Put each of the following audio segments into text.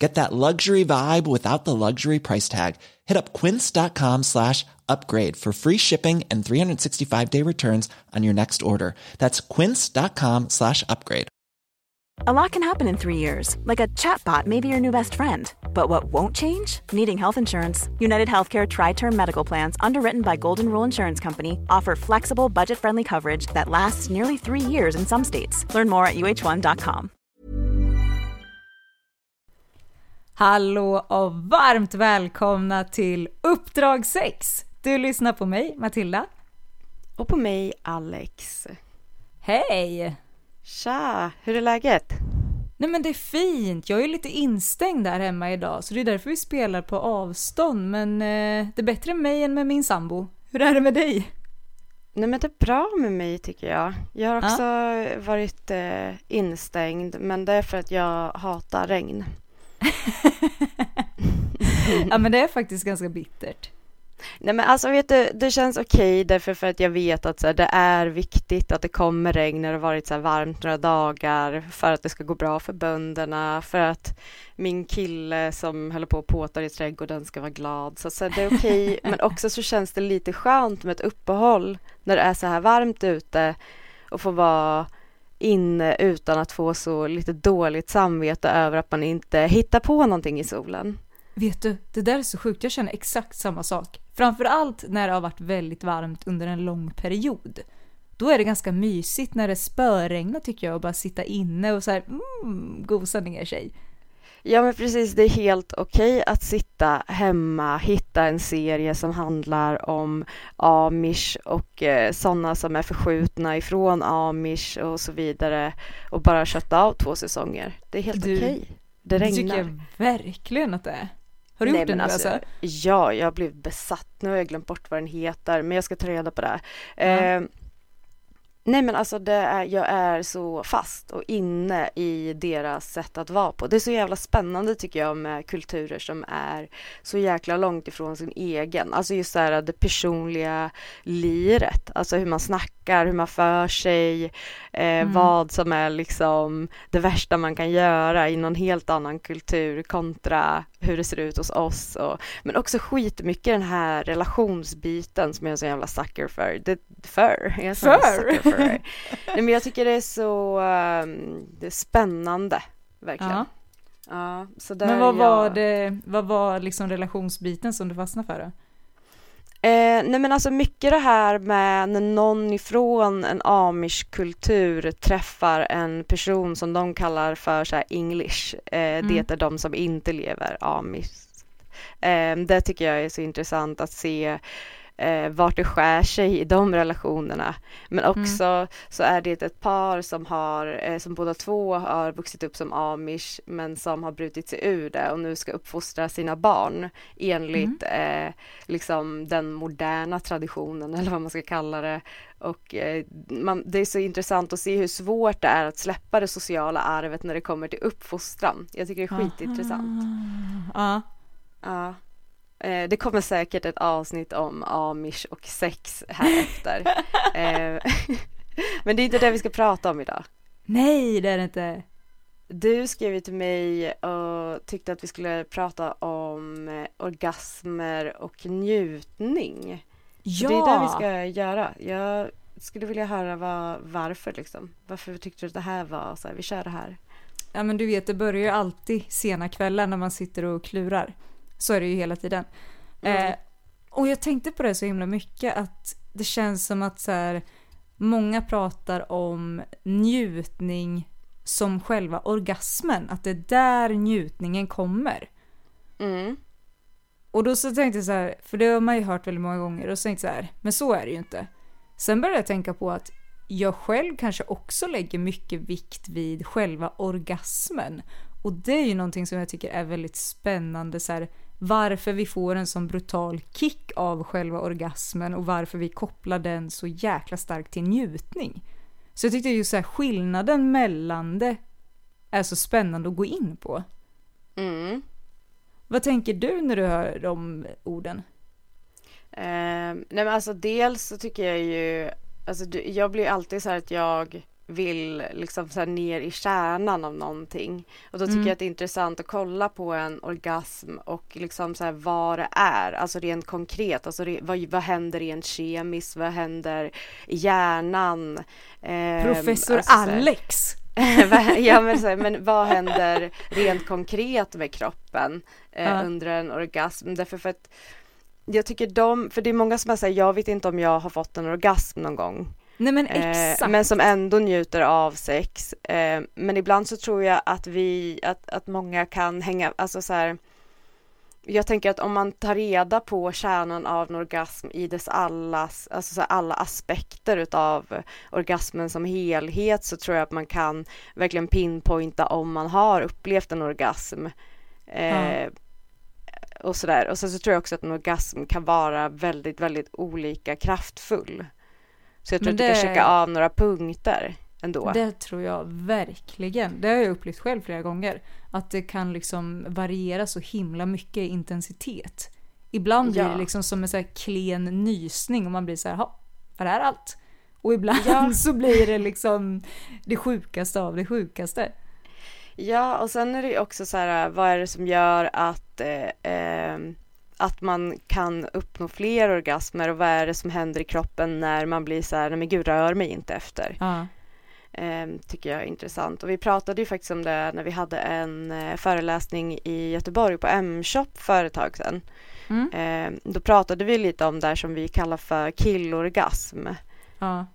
Get that luxury vibe without the luxury price tag. Hit up quince.com slash upgrade for free shipping and 365 day returns on your next order. That's quince.com slash upgrade. A lot can happen in three years, like a chatbot may be your new best friend. But what won't change? Needing health insurance. United Healthcare Tri Term Medical Plans, underwritten by Golden Rule Insurance Company, offer flexible, budget friendly coverage that lasts nearly three years in some states. Learn more at uh1.com. Hallå och varmt välkomna till Uppdrag 6. Du lyssnar på mig, Matilda. Och på mig, Alex. Hej! Tja, hur är läget? Nej men det är fint, jag är lite instängd där hemma idag så det är därför vi spelar på avstånd men eh, det är bättre med mig än med min sambo. Hur är det med dig? Nej men det är bra med mig tycker jag. Jag har också ja. varit eh, instängd men det är för att jag hatar regn. ja men det är faktiskt ganska bittert. Nej men alltså vet du, det känns okej okay därför för att jag vet att så här, det är viktigt att det kommer regn när det har varit så här varmt några dagar för att det ska gå bra för bönderna, för att min kille som håller på och påtar i trädgården ska vara glad. Så, så det är okej, okay. men också så känns det lite skönt med ett uppehåll när det är så här varmt ute och få vara inne utan att få så lite dåligt samvete över att man inte hittar på någonting i solen. Vet du, det där är så sjukt. Jag känner exakt samma sak. Framförallt när det har varit väldigt varmt under en lång period. Då är det ganska mysigt när det spöregnar tycker jag och bara sitta inne och så här, mm, gosa ner sig. Ja men precis, det är helt okej okay att sitta hemma, hitta en serie som handlar om amish och eh, sådana som är förskjutna ifrån amish och så vidare och bara kötta av två säsonger. Det är helt okej. Okay. Det regnar. Det tycker jag verkligen att det är. Har du Nej, gjort det nu alltså, alltså? Ja, jag har blivit besatt. Nu har jag glömt bort vad den heter, men jag ska ta reda på det. Mm. Eh, Nej men alltså det är, jag är så fast och inne i deras sätt att vara på. Det är så jävla spännande tycker jag med kulturer som är så jäkla långt ifrån sin egen. Alltså just det här det personliga liret. Alltså hur man snackar, hur man för sig, eh, mm. vad som är liksom det värsta man kan göra i någon helt annan kultur kontra hur det ser ut hos oss. Och, men också skitmycket den här relationsbiten som jag är så jävla sucker för. Det, för? Jag är så för? för. Nej, men jag tycker det är så um, det är spännande, verkligen. Ja. Ja, så där men vad var jag... det, vad var liksom relationsbiten som du fastnade för då? Eh, nej men alltså mycket det här med när någon ifrån en amish-kultur träffar en person som de kallar för så English. Eh, mm. Det är de som inte lever amish. Eh, det tycker jag är så intressant att se eh, vart det skär sig i de relationerna. Men mm. också mm. så är det ett par som har, eh, som båda två har vuxit upp som amish men som har brutit sig ur det och nu ska uppfostra sina barn enligt mm. eh, liksom den moderna traditionen eller vad man ska kalla det. Och eh, man, det är så intressant att se hur svårt det är att släppa det sociala arvet när det kommer till uppfostran. Jag tycker det är skitintressant. Ja. Ja. Eh, det kommer säkert ett avsnitt om amish och sex här efter. eh, men det är inte det vi ska prata om idag. Nej, det är det inte. Du skrev till mig och tyckte att vi skulle prata om eh, orgasmer och njutning. Ja! Så det är det vi ska göra. Jag skulle vilja höra vad, varför liksom. Varför tyckte du att det här var så här, vi kör det här? Ja men du vet, det börjar ju alltid sena kvällar när man sitter och klurar. Så är det ju hela tiden. Mm. Eh, och jag tänkte på det så himla mycket att det känns som att så här, många pratar om njutning som själva orgasmen, att det är där njutningen kommer. Mm. Och då så tänkte jag så här, för det har man ju hört väldigt många gånger, och så tänkte jag så här, men så är det ju inte. Sen började jag tänka på att jag själv kanske också lägger mycket vikt vid själva orgasmen. Och det är ju någonting som jag tycker är väldigt spännande, så här, varför vi får en sån brutal kick av själva orgasmen och varför vi kopplar den så jäkla starkt till njutning. Så jag tyckte just så här, skillnaden mellan det är så spännande att gå in på. Mm. Vad tänker du när du hör de orden? Eh, nej men alltså dels så tycker jag ju, alltså jag blir alltid så här att jag vill liksom så ner i kärnan av någonting. Och då tycker Mm. jag att det är intressant att kolla på en orgasm och liksom så vad det är, alltså rent konkret, alltså det, vad, vad händer rent kemiskt, vad händer i hjärnan? Eh, Professor alltså Alex! ja men, så här, men vad händer rent konkret med kroppen eh, Ja. under en orgasm? Därför för att jag tycker de, för det är många som sagt, jag vet inte om jag har fått en orgasm någon gång. Nej men Eh, exakt. men som ändå njuter av sex. Eh, men ibland så tror jag att vi, att, att många kan hänga, alltså så här. Jag tänker att om man tar reda på kärnan av en orgasm i dess allas, alltså alla aspekter utav orgasmen som helhet så tror jag att man kan verkligen pinpointa om man har upplevt en orgasm. Eh, Och sådär. Och sen så tror jag också att en orgasm kan vara väldigt, väldigt olika kraftfull. Så jag tror Men att du kan checka av några punkter ändå. Det tror jag verkligen. Det har jag upplevt själv flera gånger. Att det kan liksom variera så himla mycket i intensitet. Ibland blir Ja. det liksom som en så klen nysning och man blir så här, "Ha, var det här allt? Och ibland Ja. så blir det liksom det sjukaste av det sjukaste. Ja, och sen är det ju också så här, vad är det som gör att, eh, eh, att man kan uppnå fler orgasmer och vad är det som händer i kroppen när man blir så här, nej men gud rör mig inte efter. Ja. Eh, tycker jag är intressant. Och vi pratade ju faktiskt om det när vi hade en eh, föreläsning i Göteborg på M-shop för ett tag sedan. Mm. Eh, då pratade vi lite om det här som vi kallar för killorgasm. Ja.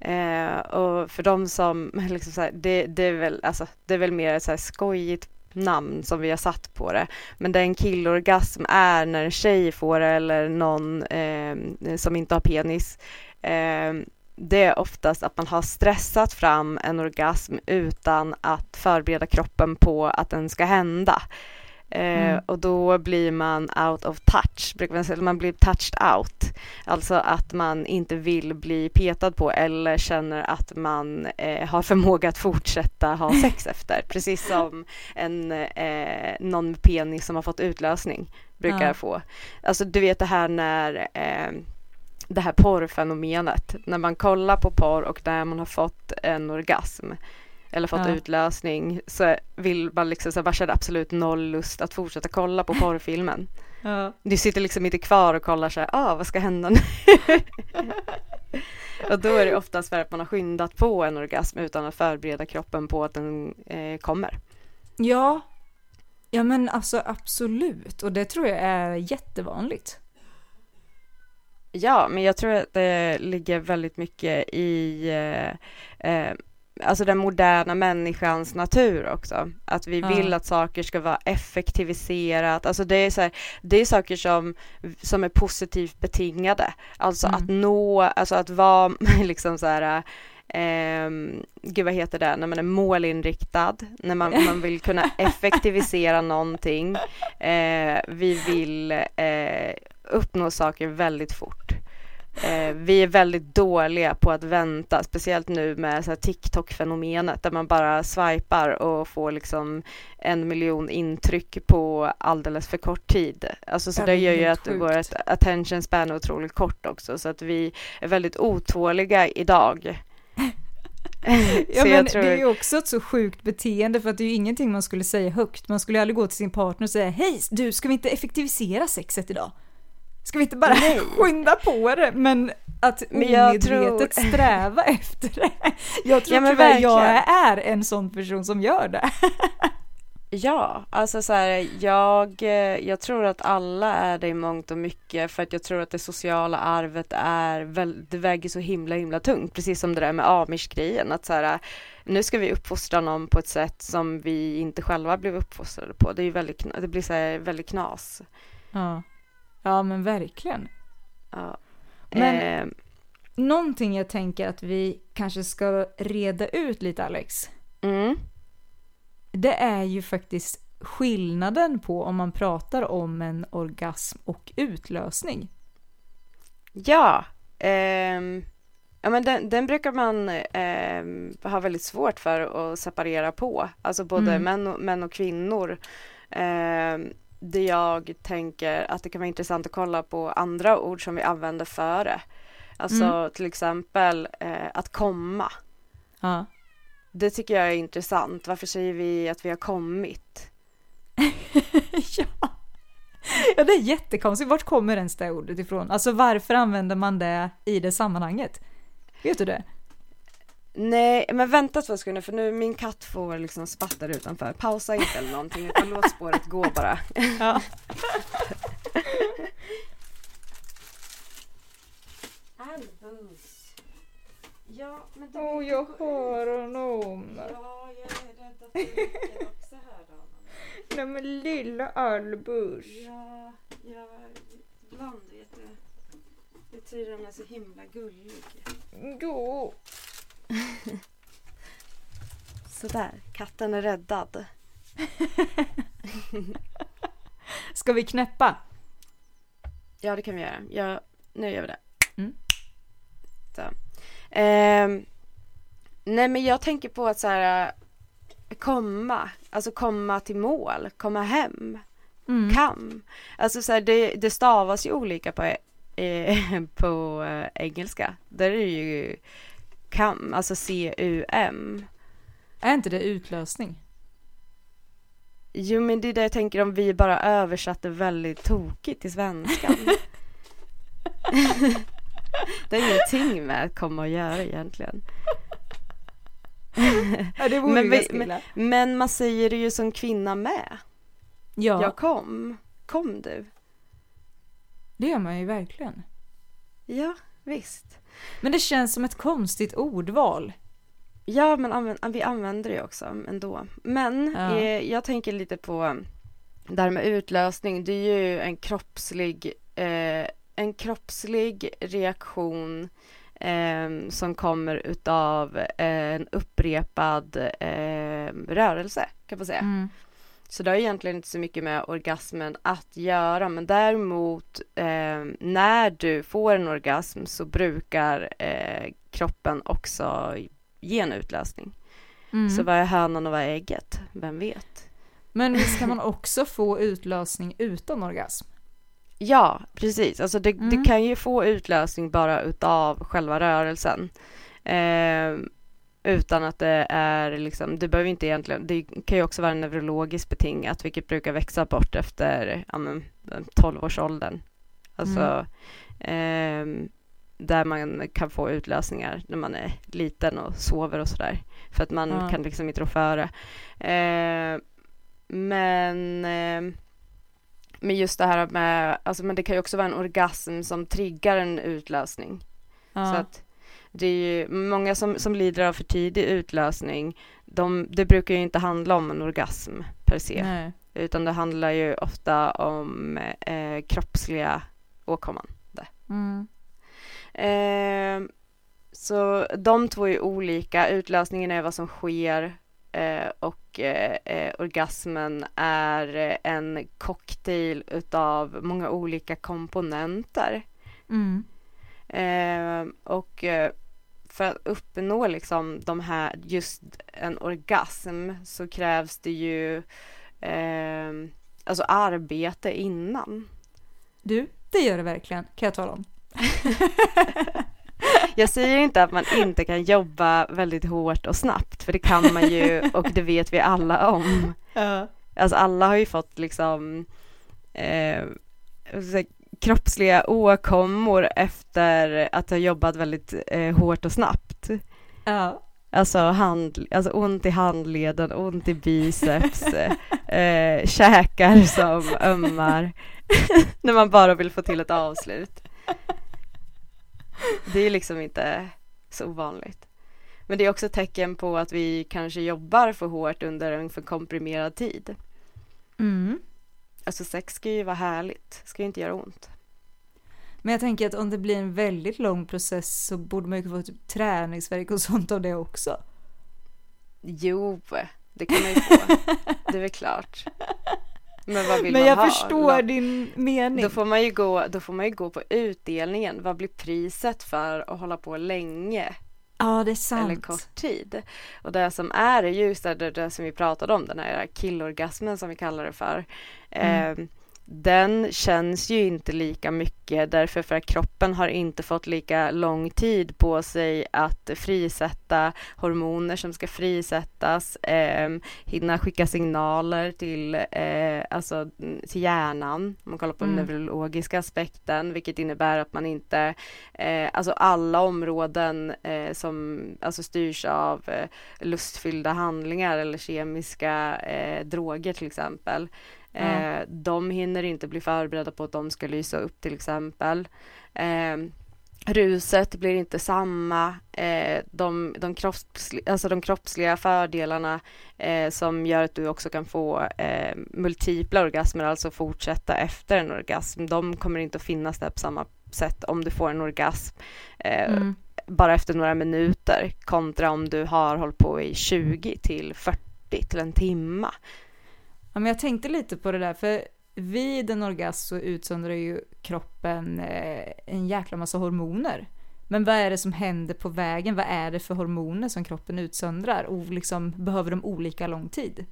Eh, och för de som, liksom så här, det, det, är väl, alltså, det är väl mer så här skojigt namn som vi har satt på det. Men den killorgasm är när en tjej får det eller någon eh, som inte har penis. Eh, det är oftast att man har stressat fram en orgasm utan att förbereda kroppen på att den ska hända. Eh, Mm. Och då blir man out of touch, brukar man säga, man blir touched out. Alltså att man inte vill bli petad på eller känner att man eh, har förmåga att fortsätta ha sex efter. Precis som en, eh, någon med penis som har fått utlösning brukar Ja. få. Alltså du vet det här när eh, det här porrfenomenet. När man kollar på porr och när man har fått en orgasm eller fått Ja. utlösning så vill man liksom så här, känner absolut noll lust att fortsätta kolla på porrfilmen. Ja. Du sitter liksom inte kvar och kollar så här, ah, vad ska hända nu? och då är det oftast för att man har skyndat på en orgasm utan att förbereda kroppen på att den eh, kommer. ja. Ja men alltså absolut. Och det tror jag är jättevanligt. Ja, men jag tror att det ligger väldigt mycket i eh, eh, alltså den moderna människans natur också. Att vi Ja. vill att saker ska vara effektiviserat. Alltså det är, så här, det är saker som, som är positivt betingade. Alltså Mm. att nå, alltså att vara liksom så här Eh, gud vad heter det, när man är målinriktad, när man, man vill kunna effektivisera någonting. Eh, vi vill eh, uppnå saker väldigt fort. Eh, vi är väldigt dåliga på att vänta, speciellt nu med TikTok-fenomenet där man bara swipar och får liksom en miljon intryck på alldeles för kort tid. Alltså så det gör ju att sjukt. vårt attention span är otroligt kort också så att vi är väldigt otåliga idag. Ja men tror- det är ju också ett så sjukt beteende för att det är ju ingenting man skulle säga högt. Man skulle aldrig gå till sin partner och säga hej du ska vi inte effektivisera sexet idag? Ska vi inte bara Nej. skynda på det? Men att Men jag tror- sträva efter det. Jag tror Ja, tyvärr jag verkligen. är en sån person som gör det. Ja, alltså så här, jag, eh, jag tror att alla är det i mångt och mycket för att jag tror att det sociala arvet är väl, det väger så himla himla tungt, precis som det där med amish-grejen, att så här, nu ska vi uppfostra någon på ett sätt som vi inte själva blev uppfostrade på. Det är väldigt, det blir så här, väldigt knas. Ja. Ja men verkligen. Ja. Men- Eh, Någonting jag tänker att vi kanske ska reda ut lite Alex. mm. Det är ju faktiskt skillnaden på om man pratar om en orgasm och utlösning. Ja, ehm, ja men den, den brukar man ehm, ha väldigt svårt för att separera på, alltså både Mm. män, och, män och kvinnor. Ehm, det jag tänker att det kan vara intressant att kolla på andra ord som vi använder före. Alltså Mm. till exempel eh, att komma. Ja. Det tycker jag är intressant. Varför säger vi att vi har kommit? ja. ja, det är jättekonstigt. Vart kommer ens det ordet ifrån? Alltså varför använder man det i det sammanhanget? Vet du det? Nej, men vänta två sekunder för nu min katt får liksom spattar utanför. Pausa inte eller någonting utan låt spåret gå bara. Ja. Albus. Ja, men det Åh, jag hör honom. Ja, jag är rädd att du också hörde honom. Nej men lilla Albus. Ja, jag... Ibland vet du. Jag tycker den är så himla gullig. Jo. Sådär, katten är räddad. Ska vi knäppa? Ja, det kan vi göra. Ja, nu gör vi det. Mm. Ehm, nej, men jag tänker på att så här komma, alltså komma till mål, komma hem, Mm. Alltså så här, det, det stavas ju olika på, eh, på eh, engelska. Där är det ju come, alltså C-U-M. Är inte det utlösning? Jo men det är det jag tänker om vi bara översatte väldigt tokigt till svenskan. det är ingenting med att komma och göra egentligen. Ja, det Men vi- illa. Men man säger det ju som kvinna med. Ja, Jag kom. Kom du? det gör man ju verkligen. Ja, visst. Men det känns som ett konstigt ordval. Ja, men vi använder det också ändå. Men Ja. eh, jag tänker lite på det här med utlösning. Det är ju en kroppslig, eh, en kroppslig reaktion eh, som kommer utav en upprepad eh, rörelse, kan man säga. Mm. Så det har egentligen inte så mycket med orgasmen att göra, men däremot eh, när du får en orgasm så brukar eh, kroppen också ge en utlösning. Mm. Så vad är hönan och vad är ägget? Vem vet? Men visst kan man också få utlösning utan orgasm? Ja, precis. Alltså det, Mm. det kan ju få utlösning bara utav själva rörelsen. Eh, utan att det är liksom, det behöver inte egentligen, det kan ju också vara neurologiskt betingat, vilket brukar växa bort efter ja, men, 12-årsåldern. Alltså, ehm, där man kan få utlösningar när man är liten och sover och sådär. För att man Ja. kan liksom inte rå före. Eh, men, eh, men just det här med, alltså men det kan ju också vara en orgasm som triggar en utlösning. Ja. Så att det är ju många som, som lider av för tidig utlösning, de, det brukar ju inte handla om en orgasm per se, Nej. utan det handlar ju ofta om eh, kroppsliga åkomman. Mm. Eh, så de två är olika, utlösningen är vad som sker eh, och eh, eh, orgasmen är en cocktail utav många olika komponenter. Mm. Eh, och eh, för att uppnå liksom de här, just en orgasm så krävs det ju eh, alltså arbete innan. Du, det gör det verkligen, kan jag tala om. Jag säger inte att man inte kan jobba väldigt hårt och snabbt, för det kan man ju och det vet vi alla om. Ja. Alltså alla har ju fått liksom eh, kroppsliga åkommor efter att ha jobbat väldigt eh, hårt och snabbt. Ja. alltså, hand, alltså ont i handleden, ont i biceps, eh, käkar som ömmar. När man bara vill få till ett avslut. Det är liksom inte så ovanligt. Men det är också tecken på att vi kanske jobbar för hårt under en för komprimerad tid. Mm. Alltså sex ska ju vara härligt, ska ju inte göra ont. Men jag tänker att om det blir en väldigt lång process så borde man ju få typ träningsverk och sånt av det också. Jo, det kan man ju få. det är väl klart. Men vad vill Men man jag ha? förstår Då- din mening. Då får, man ju gå, då får man ju gå på utdelningen. Vad blir priset för att hålla på länge Ja, det är sant. eller kort tid? Och det som är just det, det, det som vi pratade om, den här killorgasmen som vi kallar det för. Mm. Eh, den känns ju inte lika mycket därför för att kroppen har inte fått lika lång tid på sig att frisätta hormoner som ska frisättas, eh, hinna skicka signaler till, eh, alltså, till hjärnan, om man kollar på den Mm. neurologiska aspekten, vilket innebär att man inte, eh, alltså alla områden eh, som alltså styrs av eh, lustfyllda handlingar eller kemiska eh, droger till exempel, Eh, de hinner inte bli förberedda på att de ska lysa upp till exempel. Eh, ruset blir inte samma. Eh, de, de, kroppsliga, alltså de kroppsliga fördelarna eh, som gör att du också kan få eh, multipla orgasmer, alltså fortsätta efter en orgasm, de kommer inte att finnas där på samma sätt om du får en orgasm eh, Mm. bara efter några minuter kontra om du har hållit på i 20 till 40 till en timma. Ja, men jag tänkte lite på det där, för vid en orgasm så utsöndrar ju kroppen eh, en jäkla massa hormoner. Men vad är det som händer på vägen? Vad är det för hormoner som kroppen utsöndrar? Och liksom, behöver de olika lång tid?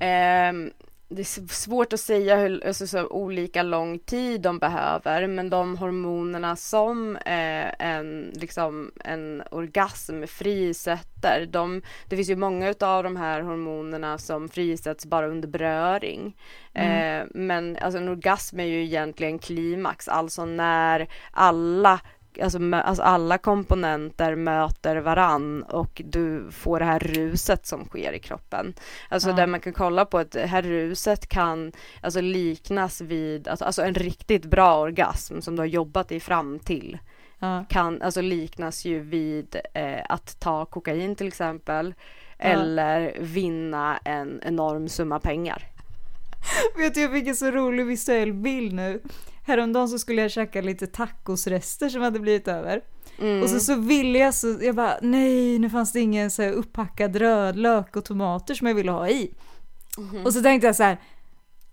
Um, det är svårt att säga hur alltså, så olika lång tid de behöver, men de hormonerna som eh, en, liksom, en orgasm frisätter, de, det finns ju många av de här hormonerna som frisätts bara under beröring. Eh, men alltså, en orgasm är ju egentligen klimax, alltså när alla Alltså, alltså alla komponenter möter varann och du får det här ruset som sker i kroppen. Alltså Ja. där man kan kolla på att det här ruset kan alltså liknas vid, alltså, alltså en riktigt bra orgasm som du har jobbat dig fram till Ja. kan alltså liknas ju vid eh, att ta kokain till exempel eller vinna en enorm summa pengar. Vet du, jag fick en så rolig visuell bild nu. Häromdagen så skulle jag käka lite tacosrester som hade blivit över. Mm. Och så, så ville jag så, jag bara nej nu fanns det ingen så här upphackad rödlök och tomater som jag ville ha i. Mhm. Och så tänkte jag så här,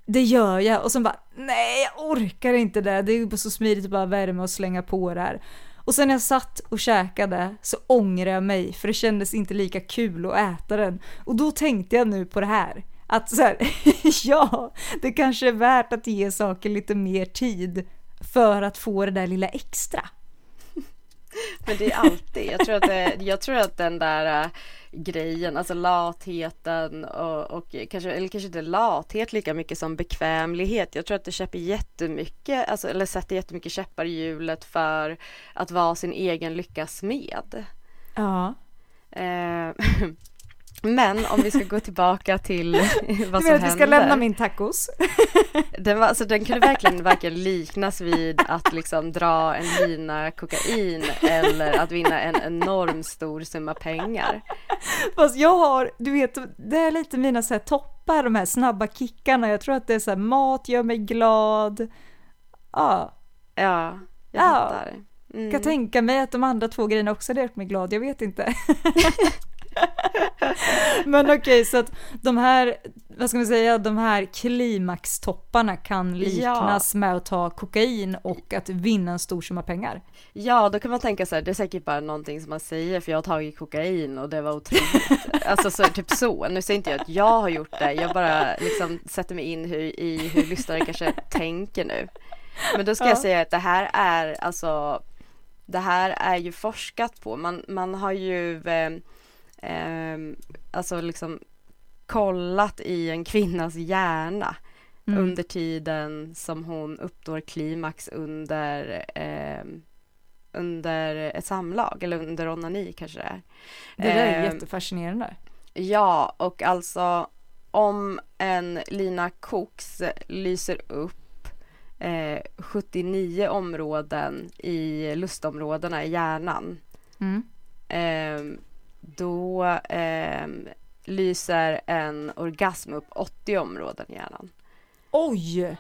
det gör jag och sen bara nej jag orkar inte det, det är ju så smidigt att bara värma och slänga på det här. Och sen när jag satt och käkade så ångrade jag mig för det kändes inte lika kul att äta den. Och då tänkte jag nu på det här. Att så här, ja, det kanske är värt att ge saker lite mer tid för att få det där lilla extra. Men det är alltid, jag tror att, det, jag tror att den där äh, grejen, alltså latheten och, och kanske, eller kanske inte lathet lika mycket som bekvämlighet. Jag tror att det köper jättemycket, alltså, eller sätter jättemycket käppar i hjulet för att vara sin egen lyckas smed. Ja. Eh, men om vi ska gå tillbaka till vad Du som menar att vi ska lämna min tacos? Den, var, alltså, den kunde verkligen varken liknas vid att liksom dra en lina kokain eller att vinna en enorm stor summa pengar. Fast jag har, du vet, det är lite mina så här toppar, de här snabba kickarna. Jag tror att det är så här, mat gör mig glad. Ja, Ja, jag Ja. fattar. Mm. kan tänka mig att de andra två grejerna också hade gjort mig glad, jag vet inte. Men okej, så att de här, vad ska man säga, de här klimaxtopparna kan liknas med att ta kokain och att vinna en stor summa pengar. Ja, då kan man tänka så här, det är säkert bara någonting som man säger för jag har tagit kokain och det var otroligt. alltså så, typ så. Nu säger inte jag att jag har gjort det, jag bara liksom sätter mig in hur, i hur lyssnare kanske tänker nu. Men då ska jag Ja. säga att det här är alltså, det här är ju forskat på. Man, man har ju eh, eh, alltså liksom kollat i en kvinnas hjärna Mm. under tiden som hon uppnår klimax under eh, under ett samlag eller under onani kanske det är. Det där är Eh, jättefascinerande. Ja, och alltså om en lina koks lyser upp eh, 79 områden i lustområdena i hjärnan Mm. eh, då eh, lyser en orgasm upp 80 områden i hjärnan. Oj!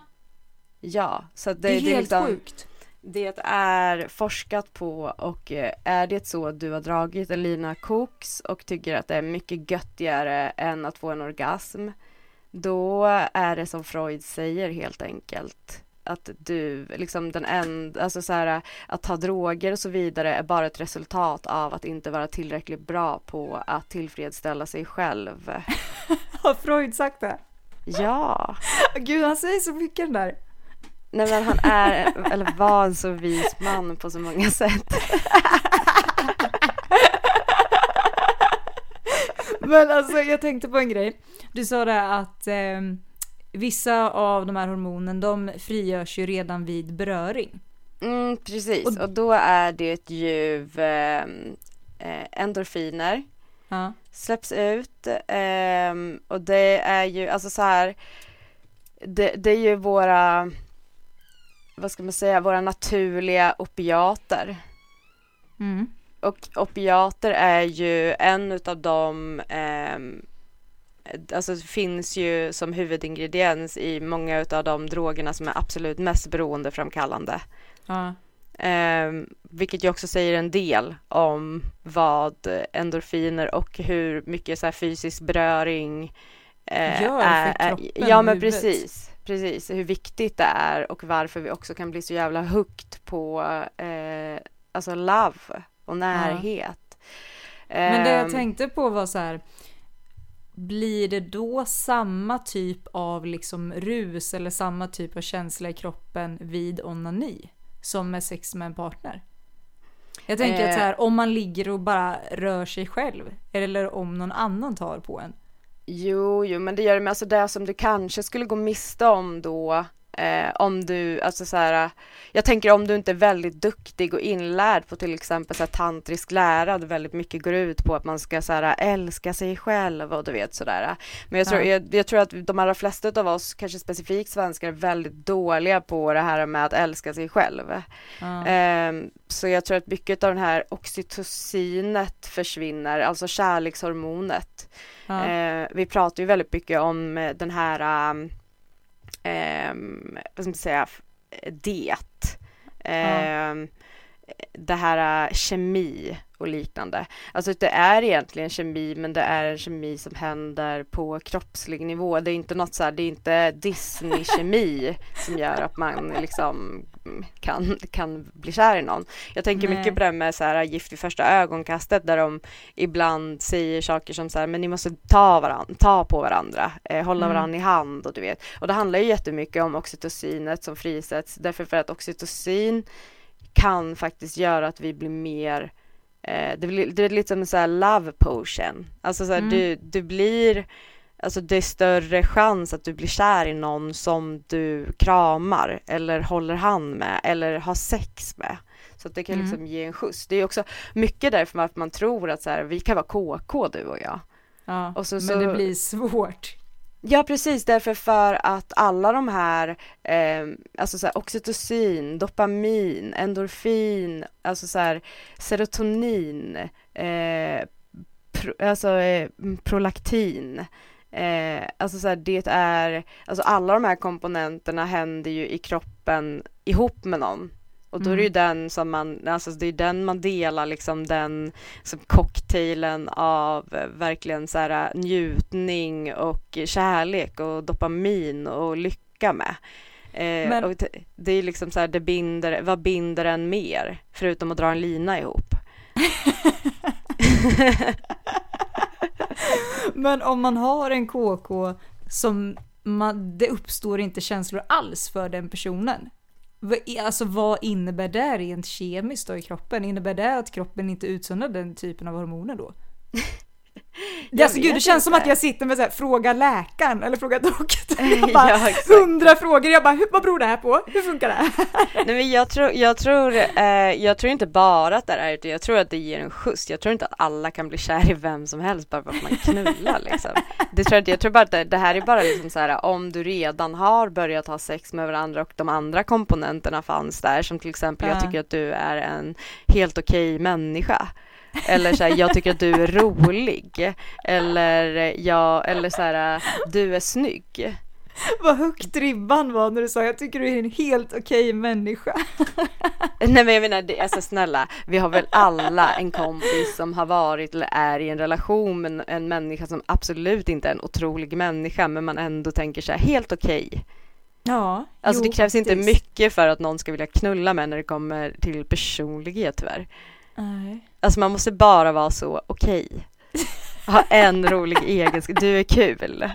Ja, så det, Det är det, helt liksom, sjukt. det är forskat på och eh, är det så att du har dragit en lina koks och tycker att det är mycket göttigare än att få en orgasm då är det som Freud säger helt enkelt att du, liksom den enda, alltså så här att ta droger och så vidare är bara ett resultat av att inte vara tillräckligt bra på att tillfredsställa sig själv. Har Freud sagt det? Ja, Gud, han säger så mycket den där. nej men han är, eller var en så vis man på så många sätt. Men alltså jag tänkte på en grej. Du sa det att eh, vissa av de här hormonen de frigörs ju redan vid beröring. Mm, precis, Och- och då är det ju eh, eh, endorfiner Ja. släpps ut ehm, och det är ju alltså så här det, det är ju våra vad ska man säga, våra naturliga opiater Mm. och opiater är ju en utav dem ehm, Alltså det finns ju som huvudingrediens i många utav de drogerna som är absolut mest beroendeframkallande. Ja. Ehm, vilket ju också säger en del om vad endorfiner och hur mycket så här fysisk beröring eh, Gör för är- är- kroppen Ja men huvudet. precis, precis, hur viktigt det är och varför vi också kan bli så jävla hooked på eh, alltså love och närhet. Men det jag Ehm, tänkte på var så här. Blir det då samma typ av liksom rus eller samma typ av känsla i kroppen vid onani som med sex med en partner? Jag tänker att Eh. så här, om man ligger och bara rör sig själv eller om någon annan tar på en. Jo, jo, men det gör det med alltså det som du kanske skulle gå miste om då eh, om du, alltså så här, jag tänker om du inte är väldigt duktig och inlärd på till exempel så här, tantrisk lära, där väldigt mycket går ut på att man ska så här, älska sig själv och du vet sådär. Men jag tror, Ja. jag, jag tror att de allra flesta av oss, kanske specifikt svenskar, är väldigt dåliga på det här med att älska sig själv. Ja. Ehm, så jag tror att mycket av den här oxytocinet försvinner, alltså kärlekshormonet. Ja. Eh, vi pratar ju väldigt mycket om eh, den här, ehm, vad ska man säga, det. Ehm, Det här eh, kemi och liknande. Alltså det är egentligen kemi men det är en kemi som händer på kroppslig nivå. Det är inte något så här, det är inte Disney-kemi som gör att man liksom mm, kan, kan bli kär i någon. Jag tänker Nej. mycket på det med så här gift vid första ögonkastet där de ibland säger saker som så här, men ni måste ta, varann, ta på varandra, eh, hålla Mm. varandra i hand och du vet. Och det handlar ju jättemycket om oxytocinet som frisätts, därför för att oxytocin kan faktiskt göra att vi blir mer eh, det, blir, det är lite som en sån här love potion. Alltså så här, Mm. du, du blir Alltså det är större chans att du blir kär i någon som du kramar eller håller hand med eller har sex med. Så att det kan Mm. liksom ge en skjuts. Det är också mycket därför att man tror att så här, vi kan vara KK du och jag. ja. och så- Men så- det blir svårt. Ja precis, därför för att alla de här, eh, alltså så här, oxytocin, dopamin, endorfin, alltså så här, serotonin, eh, pro, alltså eh, prolaktin, eh, alltså så här, det är, alltså alla de här komponenterna händer ju i kroppen ihop med någon. Och då är det ju den som man, alltså det är den man delar liksom den som cocktailen av eh, verkligen så här eh, njutning och kärlek och dopamin och lycka med. Eh, Men- och det, det är liksom så här, det binder, vad binder en mer? Förutom att dra en lina ihop. Men om man har en KK som man, det uppstår inte känslor alls för den personen. Alltså vad innebär det rent kemiskt då i kroppen? Innebär det att kroppen inte utsöndrar den typen av hormoner då? Jag alltså, gud, det känns som inte. att jag sitter med så här, fråga läkaren eller fråga doktorn. Jag Ja, bara, exakt. hundra frågor, jag bara, hur, vad beror det här på? Hur funkar det här? Nej men jag tror, jag tror, eh, jag tror inte bara att det är utan jag tror att det ger en skjuts. Jag tror inte att alla kan bli kär i vem som helst bara för att man knullar liksom. Det tror jag, inte. jag tror bara att det, det här är bara liksom så här om du redan har börjat ha sex med varandra och de andra komponenterna fanns där som till exempel jag Ja. tycker att du är en helt okej människa. Eller så här, jag tycker att du är rolig. Eller, jag, eller så här, du är snygg. Vad högt ribban var när du sa jag tycker du är en helt okej människa. Nej men jag menar, det, alltså snälla, vi har väl alla en kompis som har varit eller är i en relation med en, människa som absolut inte är en otrolig människa men man ändå tänker så här, helt okej. Ja, Alltså jo, det krävs inte faktiskt. mycket för att någon ska vilja knulla med när det kommer till personlighet tyvärr. Nej. Alltså man måste bara vara så okej. Ha en rolig egenskap, du är kul.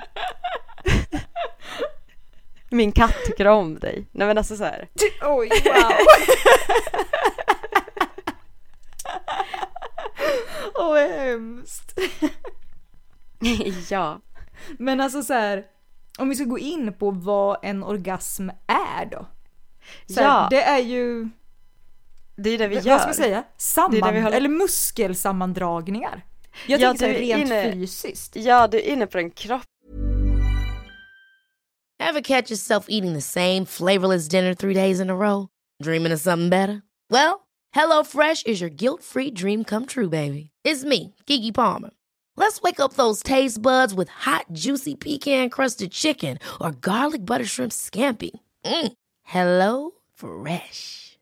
Min katt tycker om dig. Nej men alltså så här. Oj, wow. Åh, vad hemskt. ja. Men alltså så här, om vi ska gå in på vad en orgasm är då. Så här, Ja. Det är ju, Det är det vi vad gör. ska man säga, Det är samman, det vi håller- eller muskelsammandragningar. Jag Ja, är rent inne- fysiskt. Ja, du är inne på en kropp. Ever catch yourself eating the same flavorless dinner three days in a row? Dreaming of something better? Well, HelloFresh is your guilt free dream come true, baby. It's me, Gigi Palmer. Let's wake up those taste buds with hot, juicy pecan crusted chicken or garlic butter shrimp scampi. Mm. Hello Fresh.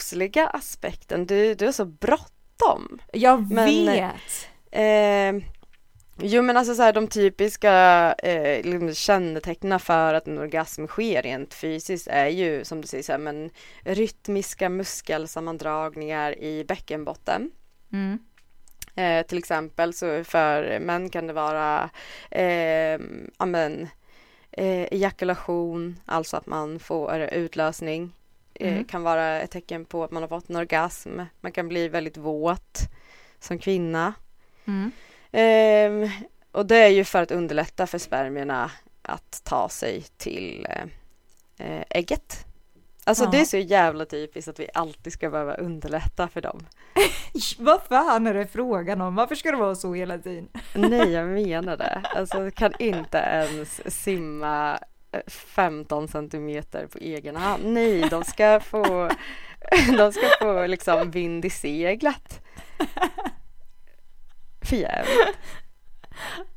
kroppsliga aspekten. Du, du är så bråttom. Jag Men- vet. Eh, jo men alltså så här, de typiska eh, liksom kännetecknen för att en orgasm sker rent fysiskt är ju som du säger så här, men rytmiska muskelsammandragningar i bäckenbotten. Mm. Eh, till exempel så för män kan det vara eh, ja, men, eh, ejakulation, alltså att man får utlösning. Eh, Mm. kan vara ett tecken på att man har fått en orgasm. Man kan bli väldigt våt som kvinna. Mm. Ehm, och det är ju för att underlätta för spermierna att ta sig till eh, eh, ägget. Alltså Ja. det är så jävla typiskt att vi alltid ska behöva underlätta för dem. Vad fan är det frågan om? Varför ska det vara så hela tiden? Nej, jag menar det. Alltså kan inte ens simma 15 centimeter på egen hand. Nej, de ska få, de ska få liksom vind i seglet. För jävligt.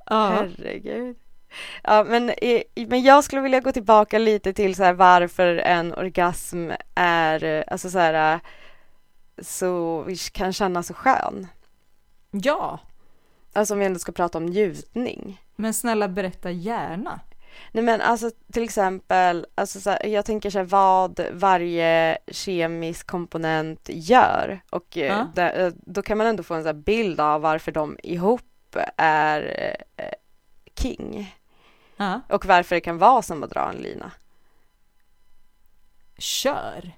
Ja. Herregud. Ja, men, men jag skulle vilja gå tillbaka lite till så här varför en orgasm är, alltså så här, så, kan kännas så skön. ja, Alltså om vi ändå ska prata om njutning. men snälla berätta gärna. Nej men alltså till exempel, alltså så här, jag tänker så här, vad varje kemisk komponent gör och eh, Ja. där, eh, då kan man ändå få en så bild av varför de ihop är eh, king Ja. och varför det kan vara som att dra en lina. Kör.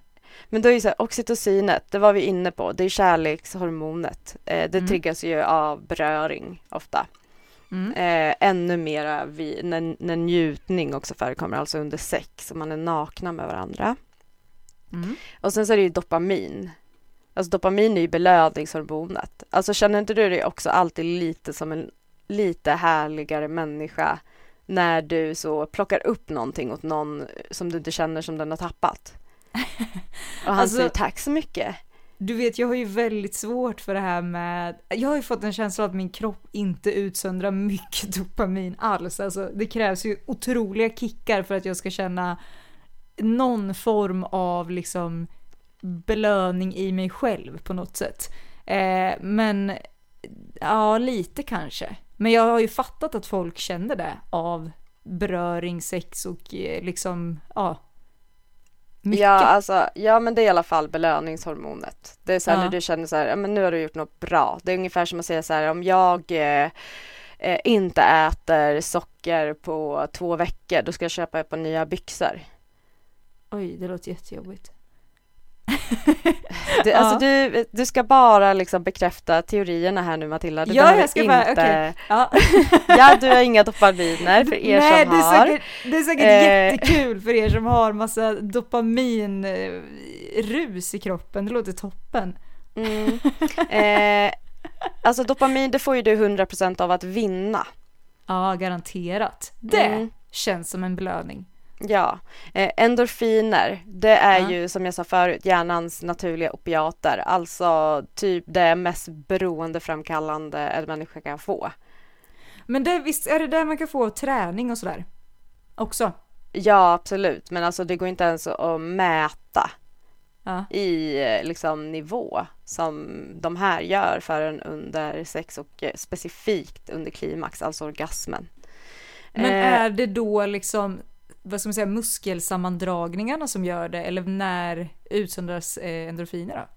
Men då är ju så här, oxytocinet, det var vi inne på, det är kärlekshormonet. Eh, det Mm. triggas ju av beröring ofta. Mm. Eh, ännu mera vid, när, när njutning också förekommer, alltså under sex, och man är nakna med varandra. Mm. Och sen så är det ju dopamin. Alltså dopamin är ju belöningshormonet. Alltså känner inte du dig också alltid lite som en lite härligare människa när du så plockar upp någonting åt någon som du inte känner som den har tappat? Och han Alltså- säger tack så mycket. Du vet, jag har ju väldigt svårt för det här med... Jag har ju fått en känsla av att min kropp inte utsöndrar mycket dopamin alls. Alltså, det krävs ju otroliga kickar för att jag ska känna någon form av liksom belöning i mig själv på något sätt. Eh, men ja, lite kanske. Men jag har ju fattat att folk känner det av beröring, sex och eh, liksom, ja. Mycket. Ja, alltså, ja men det är i alla fall belöningshormonet. Det är så här Ja. när du känner så här, ja men nu har du gjort något bra. Det är ungefär som att säga så här, om jag eh, eh, inte äter socker på två veckor, då ska jag köpa ett par nya byxor. Oj, det låter jättejobbigt. Du, Ja. Alltså du, du ska bara liksom bekräfta teorierna här nu Matilda. Du Ja, jag ska bara- inte... okej. Ja. Ja, du har inga dopaminer för er Nej, som det är har. säkert, det är säkert Eh. jättekul för er som har massa dopaminrus i kroppen. Det låter toppen. Mm. Eh, alltså dopamin, det får ju du 100% av att vinna. Ja, garanterat. Det Mm. känns som en belöning. Ja, eh, endorfiner, det är Ja. ju som jag sa förut hjärnans naturliga opiater, alltså typ det mest beroendeframkallande en människa kan få. Men det, visst är det där man kan få träning och sådär? Också? Ja, absolut, men alltså det går inte ens att mäta Ja. i eh, liksom nivå som de här gör förrän under sex och eh, specifikt under klimax, alltså orgasmen. Men Eh, är det då liksom, vad ska man säga, muskelsammandragningarna som gör det? Eller när utsöndras eh, endorfiner då?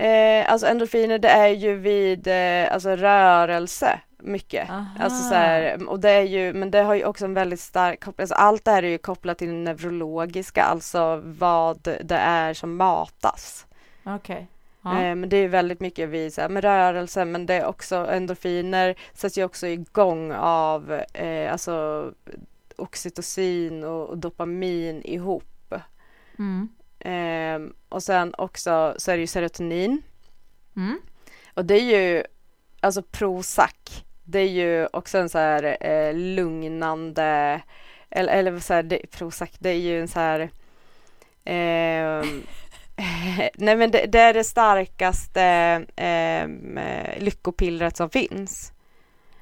Eh, alltså endorfiner det är ju vid eh, alltså rörelse mycket. Aha. Alltså så här, och det är ju, men det har ju också en väldigt stark koppling, alltså allt det här är ju kopplat till det neurologiska, alltså vad det är som matas. Okej. Ja. Eh, men det är ju väldigt mycket vid så här, med rörelse, men det är också endorfiner sätts ju också igång av eh, alltså oxytocin och, och dopamin ihop. Mm. Eh, och sen också så är det ju serotonin. Mm. Och det är ju, alltså Prozac, det är ju också en så här eh, lugnande, eller, eller så här, det, Prozac, det är ju en så här, ehm, nej men det, det är det starkaste ehm, eh, lyckopillret som finns.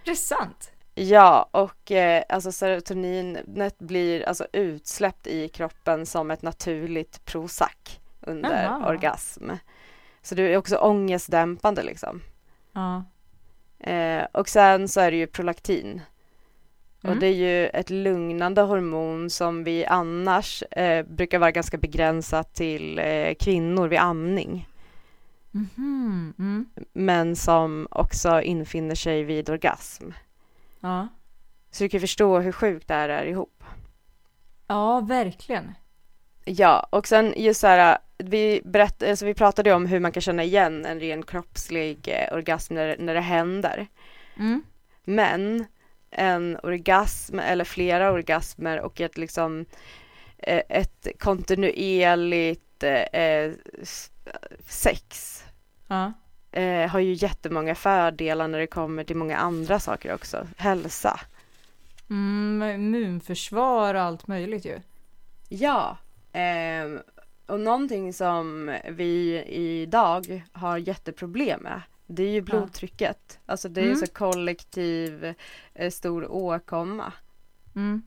Det är sant. Ja, och eh, alltså serotoninet blir alltså utsläppt i kroppen som ett naturligt Prozac under Aha. orgasm. Så det är också ångestdämpande liksom. Ja. Eh, och sen så är det ju prolaktin. Och Mm. det är ju ett lugnande hormon som vi annars eh, brukar vara ganska begränsat till eh, kvinnor vid amning. Mhm. Mm. Men som också infinner sig vid orgasm. Ja. Så du kan förstå hur sjukt det här är ihop. ja, verkligen. Ja, och sen just så här, vi, berätt, alltså vi pratade ju om hur man kan känna igen en ren kroppslig eh, orgasm när, när det händer. Mm. Men en orgasm eller flera orgasmer och ett liksom eh, ett kontinuerligt eh, s- sex Ja. Eh, har ju jättemånga fördelar när det kommer till många andra saker också. Hälsa. Mm, immunförsvar och allt möjligt ju. Ja, ehm, och någonting som vi idag har jätteproblem med det är ju blodtrycket. Alltså det är ju Mm. så kollektiv eh, stor åkomma Mm.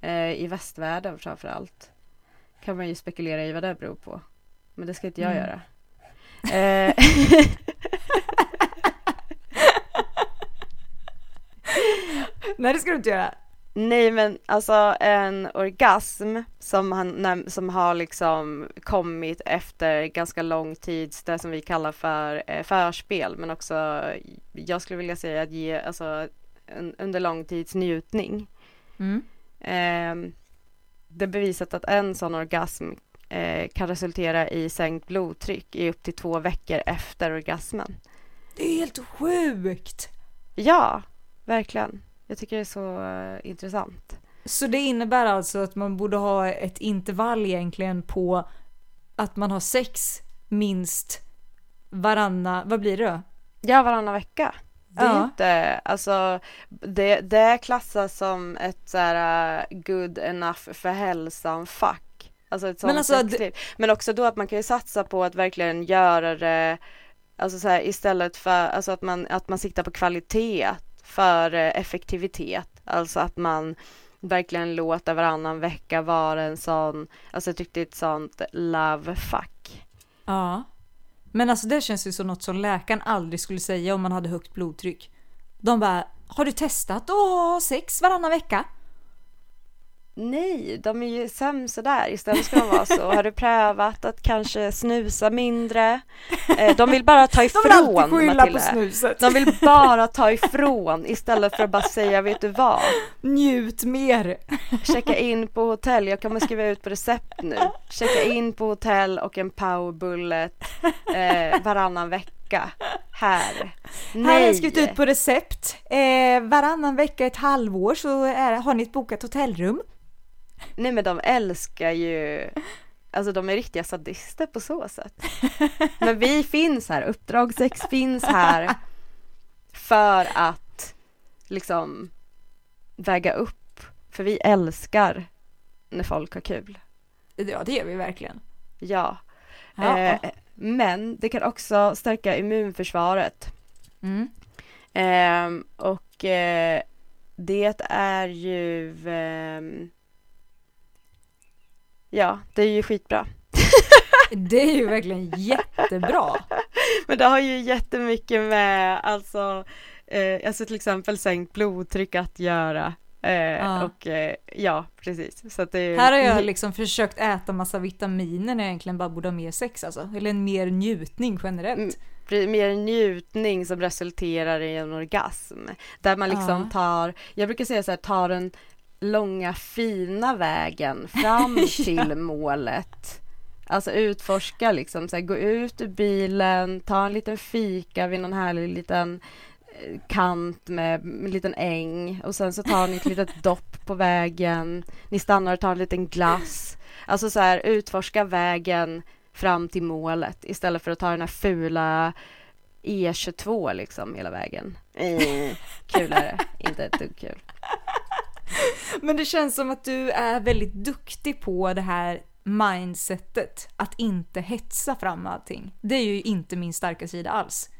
eh, i västvärlden framför allt. Kan man ju spekulera i vad det beror på. Men det ska inte jag Mm. göra. Eh, Nej, det ska du inte göra. Nej men alltså en orgasm som, han, som har liksom kommit efter ganska lång tid, det som vi kallar för eh, förspel men också jag skulle vilja säga att ge alltså en, under lång tids njutning. Mm. Eh, det är bevisat att en sån orgasm kan resultera i sänkt blodtryck i upp till två veckor efter orgasmen. Det är helt sjukt. Ja, verkligen. Jag tycker det är så eh, intressant. Så det innebär alltså att man borde ha ett intervall egentligen på att man har sex minst varanna, vad blir det då? Ja, varannan vecka. Det är Ja. inte, alltså det, det klassas som ett så här uh, good enough för hälsan fuck. Alltså ett sånt Men alltså, sexliv. Men också då att man kan ju satsa på att verkligen göra det, alltså så här istället för, alltså att man, att man siktar på kvalitet för eh, effektivitet. Alltså att man verkligen låter varannan vecka vara en sån, alltså ett riktigt sånt love fuck. Ja. Men alltså det känns ju som något som läkaren aldrig skulle säga om man hade högt blodtryck. De bara, har du testat att ha sex varannan vecka? Nej, de är ju sämst sådär. Istället ska de vara så. Har du prövat att kanske snusa mindre? Eh, de vill bara ta De ifrån vill alltid skylla på snuset. De vill bara ta ifrån istället för att bara säga, vet du vad? Njut mer. Checka in på hotell, jag kommer skriva ut på recept nu. Checka in på hotell och en powerbullet eh, varannan vecka. Här. Här har jag Nej. skrivit ut på recept. Eh, varannan vecka, ett halvår så är, har ni ett bokat hotellrum. Nej men de älskar ju Alltså de är riktiga sadister på så sätt. Men vi finns här, Uppdrag 6 finns här för att liksom väga upp. För vi älskar när folk har kul. Ja, det gör vi verkligen. Ja. Ja. Eh, men det kan också stärka immunförsvaret. Mm. Ehm, och eh, det är ju ehm, Ja, det är ju skitbra. Det är ju verkligen jättebra. Men det har ju jättemycket med alltså, eh, alltså till exempel sänkt blodtryck att göra. Eh, Ja. Och eh, ja, precis. Så det är, Här har jag liksom försökt äta massa vitaminer när jag egentligen bara borde ha mer sex alltså. Eller en mer njutning generellt. Mm. mer njutning som resulterar i en orgasm. Där man liksom Ja. tar, jag brukar säga så här, tar den långa fina vägen fram till målet. Alltså utforska liksom, så här, gå ut ur bilen, ta en liten fika vid någon härlig liten eh, kant med en liten äng och sen så tar ni ett litet dopp på vägen. Ni stannar och tar en liten glass. Alltså så här, utforska vägen fram till målet istället för att ta den här fula E22 liksom hela vägen. Eh, kul är det, inte ett dugg kul. Men det känns som att du är väldigt duktig på det här mindsetet. Att inte hetsa fram allting. Det är ju inte min starka sida alls.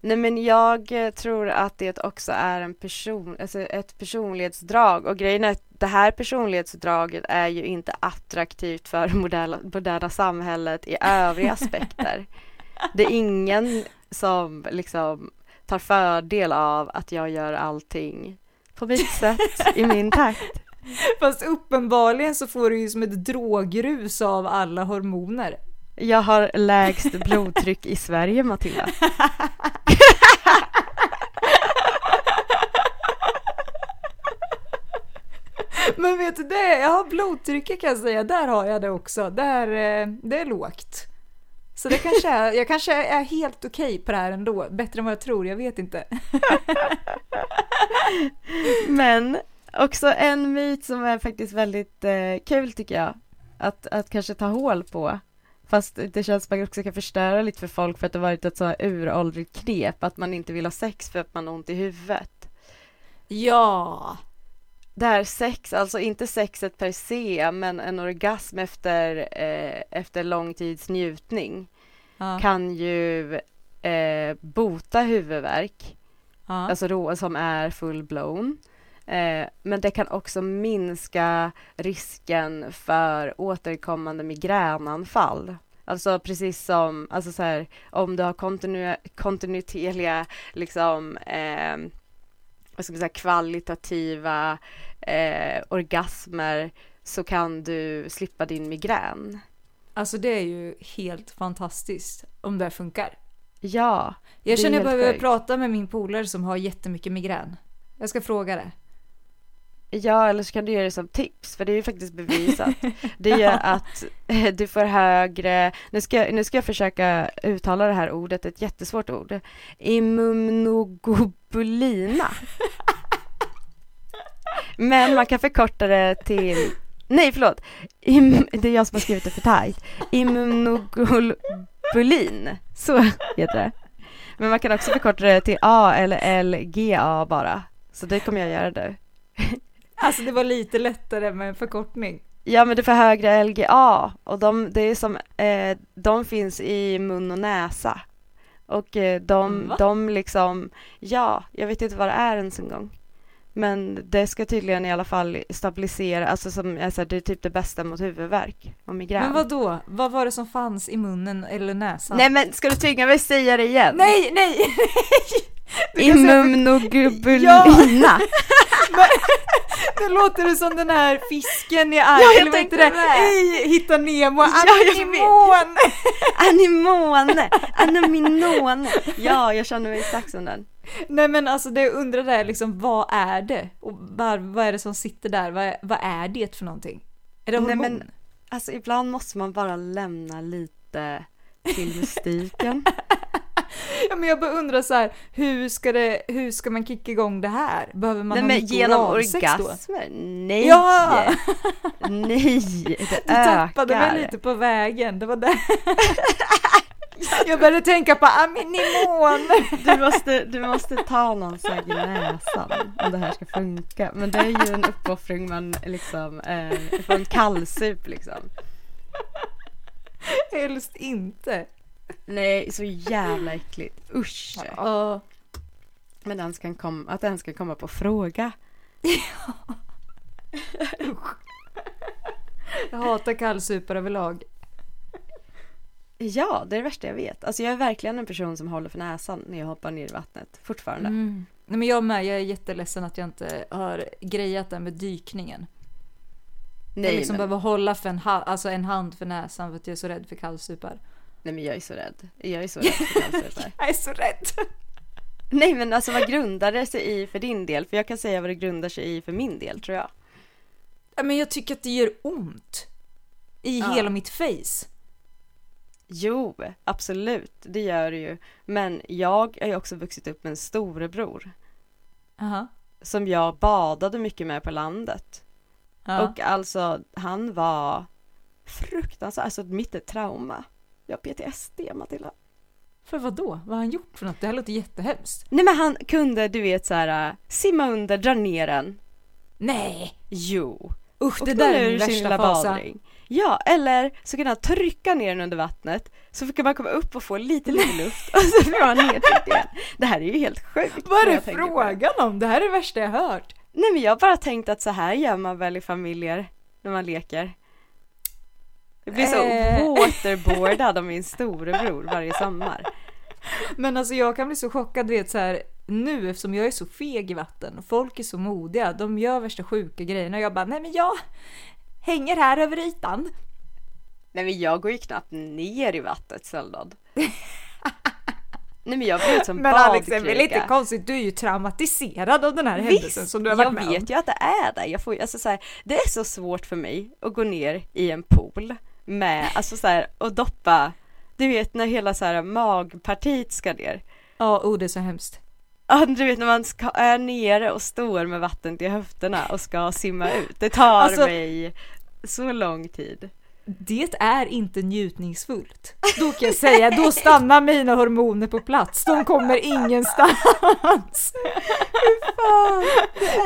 Nej men jag eh, tror att det också är en person, alltså ett personlighetsdrag och grejen är att det här personlighetsdraget är ju inte attraktivt för moderna, moderna samhället i övriga aspekter. Det är ingen som liksom tar fördel av att jag gör allting på mitt sätt, i min takt. Fast uppenbarligen så får du ju som ett drogrus av alla hormoner. Jag har lägst blodtryck i Sverige, Matilda. Men vet du det? Jag har blodtrycket kan jag säga. Där har jag det också. Där, eh, det är lågt. Så det kanske är, jag kanske är helt okej på det här ändå. Bättre än vad jag tror, jag vet inte. Men också en myt som är faktiskt väldigt eh, kul tycker jag. Att, att kanske ta hål på. Fast det känns som att man också kan förstöra lite för folk för att det varit ett så här uråldrigt knep att man inte vill ha sex för att man har ont i huvudet. Ja! Det här sex, alltså inte sexet per se, men en orgasm efter, eh, efter lång tids njutning ja. kan ju eh, bota huvudvärk. ja. alltså då, som är full-blown. Eh, men det kan också minska risken för återkommande migränanfall. Alltså precis som, alltså så här, om du har kontinu kontinuerliga, liksom, eh, vad ska man säga, kvalitativa eh, orgasmer så kan du slippa din migrän. Alltså det är ju helt fantastiskt om det funkar. Ja, Jag känner jag behöver sjukt. prata med min polare som har jättemycket migrän. Jag ska fråga det. Ja, eller så kan du ge det som tips, för det är ju faktiskt bevisat. Det är att eh, du får högre, nu ska, nu ska jag försöka uttala det här ordet, ett jättesvårt ord, immunoglobulina. Men man kan förkorta det till, nej förlåt, Im, det är jag som har skrivit det för tajt, immunoglobulin, så heter det. Men man kan också förkorta det till A eller LGA bara, så det kommer jag göra nu. Alltså det var lite lättare med en förkortning. Ja men du får högre LGA och de, det är som, eh, de finns i mun och näsa. Och eh, de, Va? de liksom, ja, jag vet inte vad det är ens en gång. Men det ska tydligen i alla fall stabilisera, alltså som, alltså, det är typ det bästa mot huvudvärk och migrän. Men vad då? Vad var det som fanns i munnen eller näsan? Nej men ska du tvinga mig säga det igen? Nej, nej, nej! Immunoglobulina. Nu låter det som den här fisken i jag armen, eller vad heter det? I Hitta Nemo, Ja, anemon! Anemone, anominone. Ja, jag känner mig exakt som den. Nej men alltså det jag undrar är liksom, vad är det? Och var, vad är det som sitter där? Vad är, vad är det för någonting? Är det Nej, hormon? men- Alltså ibland måste man bara lämna lite till mystiken. Ja men jag bara undrar så här, hur ska, det, hur ska man kicka igång det här? Behöver man Nej men genom orgasmer? Nej! Ja! Nej! Det Du tappade ökar. mig lite på vägen, det var det. Jag började tänka på aminimon. Du måste, du måste ta någon slag i näsan om det här ska funka. Men det är ju en uppoffring man liksom, eh, får en kallsup liksom. Helst inte. Nej, så jävla äckligt. Usch! Ja. Men den ska kom, att den ska komma på fråga. Jag hatar kallsupar överlag. Ja, det är det värsta jag vet. Alltså jag är verkligen en person som håller för näsan när jag hoppar ner i vattnet. Fortfarande. Mm. Nej men jag med, jag är jätteledsen att jag inte har grejat det med dykningen. Nej, jag liksom men, behöver hålla för en, ha- alltså en hand för näsan för att jag är så rädd för kallsupar. Nej men jag är så rädd. Jag är så rädd för kallsupar. Jag är så rädd! Nej men alltså vad grundar det sig i för din del? För jag kan säga vad det grundar sig i för min del tror jag. Ja, men jag tycker att det gör ont. I Ja. hela mitt face. Jo, absolut, det gör det ju. Men jag har ju också vuxit upp med en storebror Aha. som jag badade mycket med på landet. Ja. Och alltså han var fruktansvärt, alltså mitt är trauma. Jag har PTSD Matilda. För vad då? Vad har han gjort för något? Det här låter jättehemskt. Nej men han kunde, du vet så här, äh, simma under, dra ner en. Nej! Jo. Usch, det där är min värsta fasa. Ja, eller så kan han trycka ner den under vattnet så fick man komma upp och få lite, lite luft och så får man nedtryckt igen. Det här är ju helt sjukt. Vad är det. frågan om? Det här är det värsta jag hört. Nej men jag har bara tänkt att så här gör man väl i familjer när man leker. Jag blir så Eh. waterboardad av min storebror varje sommar. Men alltså jag kan bli så chockad, du vet så här nu eftersom jag är så feg i vatten och folk är så modiga, de gör värsta sjuka grejerna och jag bara nej men jag hänger här över ytan. Nej men jag går ju knappt ner i vattnet sällan. Nej men jag blir som Men Alex, det är väl inte konstigt, du är ju traumatiserad av den här Visst, händelsen som du har varit jag med vet om. ju att det är det. Jag får, alltså, så här, det är så svårt för mig att gå ner i en pool med, alltså så här, och doppa, du vet när hela så här magpartiet ska ner. Ja, oh det är så hemskt. Ja, du vet när man ska, är nere och står med vatten till höfterna och ska simma ut. Det tar Alltså- mig så lång tid. Det är inte njutningsfullt. Då kan jag säga, då stannar mina hormoner på plats. De kommer ingenstans. Fan.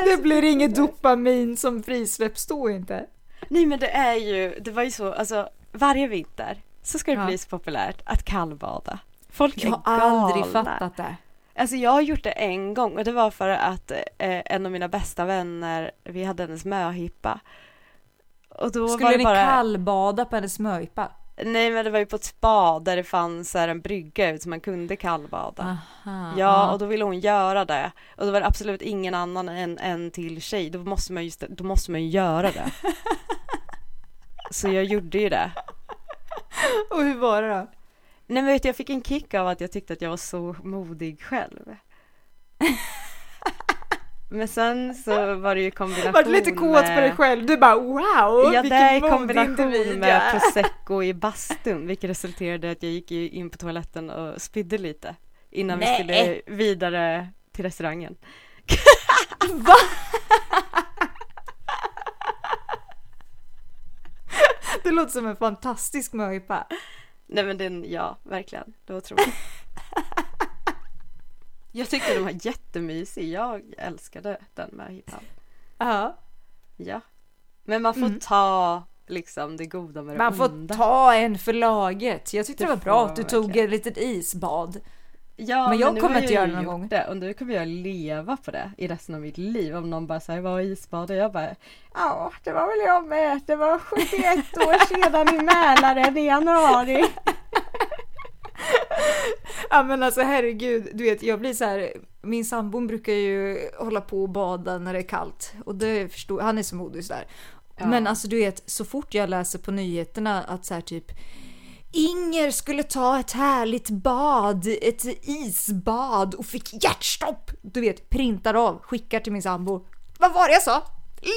Det blir inget dopamin som frisläpps då inte. Nej men det är ju, det var ju så, alltså varje vinter så ska det Ja. bli så populärt att kallbada. Folk Jag är har aldrig galna. fattat det. Alltså jag har gjort det en gång och det var för att eh, en av mina bästa vänner, vi hade hennes möhippa. Och då var Skulle det ni bara, kallbada på hennes möhippa? nej men det var ju på ett spa där det fanns här en brygga ut så man kunde kallbada. Aha, Ja, och då ville hon göra det. Och då var det absolut ingen annan än en till tjej. Då måste man, just, då måste man ju göra det. Så jag gjorde ju det. och hur var det då? Nej men vet du, jag fick en kick av att jag tyckte att jag var så modig själv. Men sen så var det ju kombination Vart lite kåt med... på dig själv, du bara wow, Ja, det är i kombination med prosecco i bastun, vilket resulterade i att jag gick in på toaletten och spydde lite innan vi Nej. skulle vidare till restaurangen. Va? Det låter som en fantastisk möhippa. Nej men den, ja, verkligen. Det var otroligt. Jag tyckte den var jättemysig. Jag älskade den med hippan. Ja. Ja. Men man får Mm. ta liksom det goda med det Man får onda. ta en för laget. Jag tyckte det, Det var bra att du man tog verkligen. ett litet isbad. Ja, Men jag nu kommer inte göra det någon gång. Det, och nu kommer jag leva på det i resten av mitt liv. Om någon bara säger vad är isbad? Och jag bara Ja, det var väl jag med. Det var 71 år sedan i Mälaren i januari. Ja men alltså herregud, du vet jag blir så här. Min sambo brukar ju hålla på och bada när det är kallt och det förstår han är så modig där. Ja. Men alltså du vet så fort jag läser på nyheterna att så här typ Inger skulle ta ett härligt bad, ett isbad och fick hjärtstopp. Du vet, printar av, skickar till min sambo. Vad var det jag sa?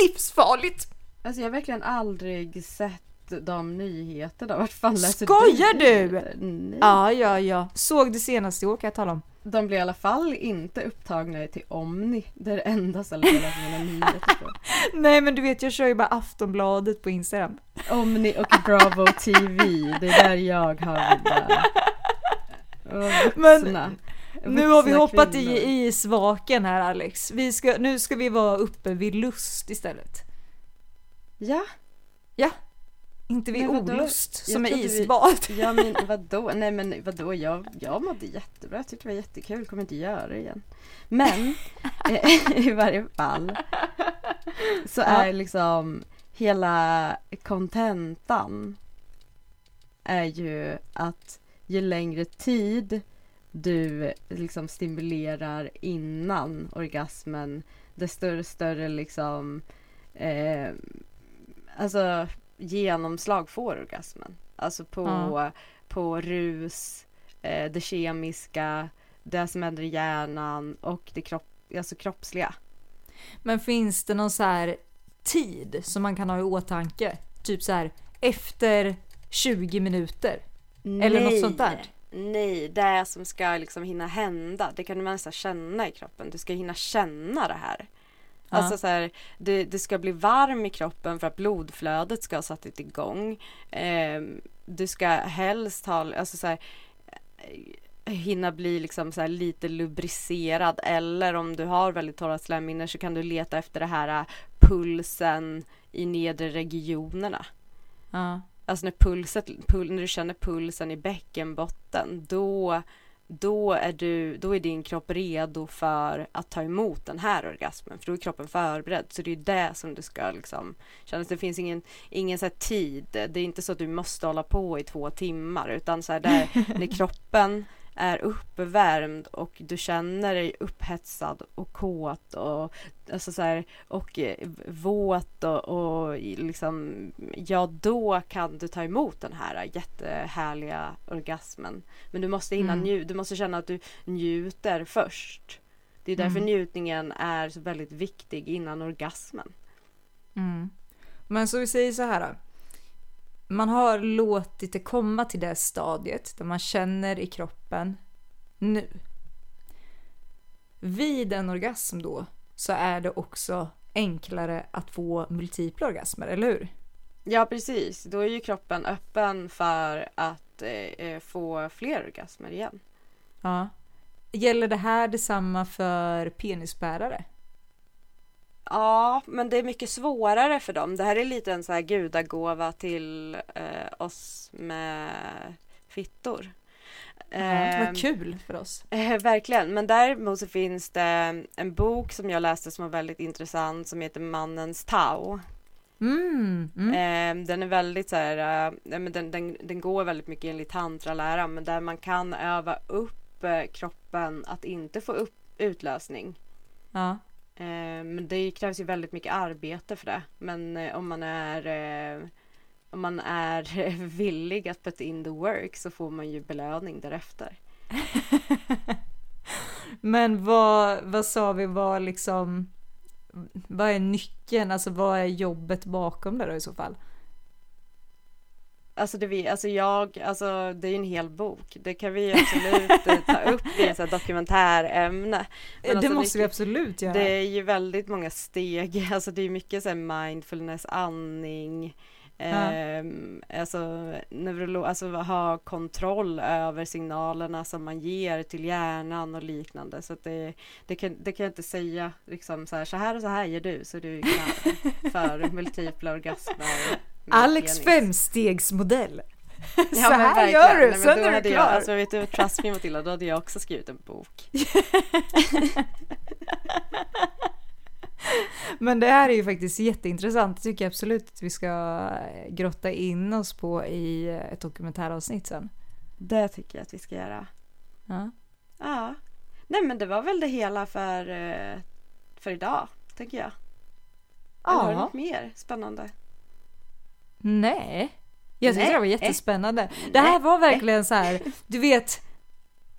Livsfarligt! Alltså jag har verkligen aldrig sett de nyheterna. Vart fan läser Skojar du? Nej. Ja, ja, ja. Såg det senaste i år kan jag tala om. De blir i alla fall inte upptagna till Omni. Det är det enda stället jag läser mina nyheter på. Nej men du vet jag kör ju bara Aftonbladet på Instagram. Omni och Bravo TV. Det är där jag har mina Men vuxna. Nu har vi hoppat kvinnor. i isvaken här Alex. Vi ska, nu ska vi vara uppe vid lust istället. Ja, Ja, inte vid Men olust som är trodde vi- isbad. ja men vadå? Nej men vadå? Jag, jag mådde jättebra. Jag tyckte det var jättekul. Kommer inte göra det igen. Men eh, i varje fall så är liksom hela kontentan är ju att ju längre tid du liksom stimulerar innan orgasmen desto större liksom eh, alltså genomslag får orgasmen. Alltså på, Ja. på rus, eh, det kemiska, det som händer i hjärnan och det kropp, alltså kroppsliga. Men finns det någon så här tid som man kan ha i åtanke? Typ så här efter 20 minuter? Eller något sånt där? Nej, det som ska liksom hinna hända, det kan du nästan känna i kroppen. Du ska hinna känna det här. Alltså så här, det, det ska bli varm i kroppen för att blodflödet ska ha satt igång. Eh, du ska helst ha, alltså så här, eh, hinna bli liksom så här lite lubricerad eller om du har väldigt torra slemhinnor så kan du leta efter det här eh, pulsen i nedre regionerna. Ja. Alltså när, pulset, pul, när du känner pulsen i bäckenbotten då, då, är du, då är din kropp redo för att ta emot den här orgasmen. För då är kroppen förberedd. Så det är det som du ska liksom känna. Det finns ingen, ingen så tid. Det är inte så att du måste hålla på i två timmar. Utan så här där, när kroppen är uppvärmd och du känner dig upphetsad och kåt och, alltså så här, och eh, våt och, och liksom, ja då kan du ta emot den här jättehärliga orgasmen. Men du måste hinna Mm. nju- du måste känna att du njuter först. Det är därför Mm. njutningen är så väldigt viktig innan orgasmen. Mm. Men så vi säger så här. då. Man har låtit det komma till det stadiet där man känner i kroppen nu. Vid en orgasm då så är det också enklare att få multipla orgasmer, eller hur? Ja precis, då är ju kroppen öppen för att eh, eh, få fler orgasmer igen. Ja. Gäller det här detsamma för penisbärare? Ja, men det är mycket svårare för dem. Det här är lite en så här gudagåva till eh, oss med fittor. Det var Ehm, kul för oss. Eh, verkligen, men däremot så finns det en bok som jag läste som var väldigt intressant som heter Mannens Tao. Mm, mm. Eh, den är väldigt så här, eh, den, den, den går väldigt mycket enligt tantralära men där man kan öva upp eh, kroppen att inte få upp utlösning. Ja. Eh, men det krävs ju väldigt mycket arbete för det. Men eh, om man är eh, om man är villig att put in the work så får man ju belöning därefter. Men vad, vad sa vi var liksom vad är nyckeln? Alltså vad är jobbet bakom det då i så fall? Alltså, det vi, alltså jag, alltså det är ju en hel bok. Det kan vi absolut eh, ta upp i ett dokumentärämne. Men det alltså, måste vi absolut göra. Det är ju väldigt många steg. Alltså det är mycket så mindfulness, andning. ehm, alltså, neurolo- alltså ha kontroll över signalerna som man ger till hjärnan och liknande. Så det, det, kan, det kan jag inte säga liksom så här, så här och så här gör du så du kan för multipla orgasmer. Alex femstegsmodell. Ja, så här verkligen. gör du, Nej, sen är du klar. jag, alltså vet du, trust me Matilda, då hade jag också skrivit en bok. Men det här är ju faktiskt jätteintressant. Det tycker jag absolut att vi ska grotta in oss på i ett dokumentäravsnitt sen. Det tycker jag att vi ska göra. Ja. Ja. Nej men det var väl det hela för, eh, för idag, tänker jag. Eller har du Ja. något mer spännande? Nej. Jag tyckte det var jättespännande. Det här var verkligen så här, du vet,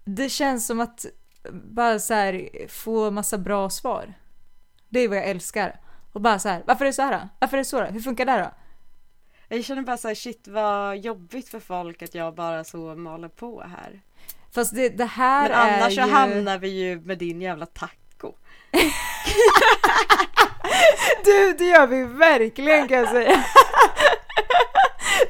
det känns som att bara så här få massa bra svar. Det är vad jag älskar. Och bara så här, varför är det så här då? Varför är det så då? Hur funkar det då? Jag känner bara så här, shit vad jobbigt för folk att jag bara så maler på här. Fast det, det här Men annars är så ju... hamnar vi ju med din jävla taco. Du, det gör vi verkligen kan jag säga.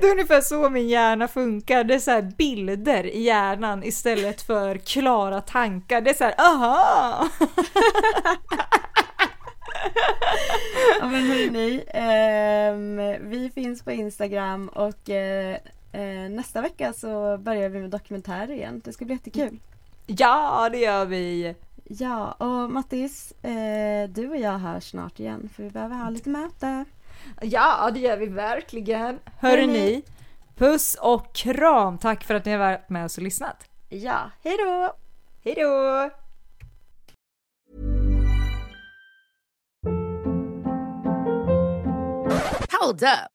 Det är ungefär så min hjärna funkar. Det är så bilder i hjärnan istället för klara tankar. Det är så här, aha! Ja men hörni, ehm, vi finns på Instagram och eh, eh, nästa vecka så börjar vi med dokumentärer igen. Det ska bli jättekul. Ja, det gör vi. Ja, och Mattis, eh, du och jag hörs snart igen för vi behöver ha lite möte. Ja, det gör vi verkligen. Hörni. puss och kram. Tack för att ni har varit med oss och lyssnat. Ja, hej då! Hej då! Hold up.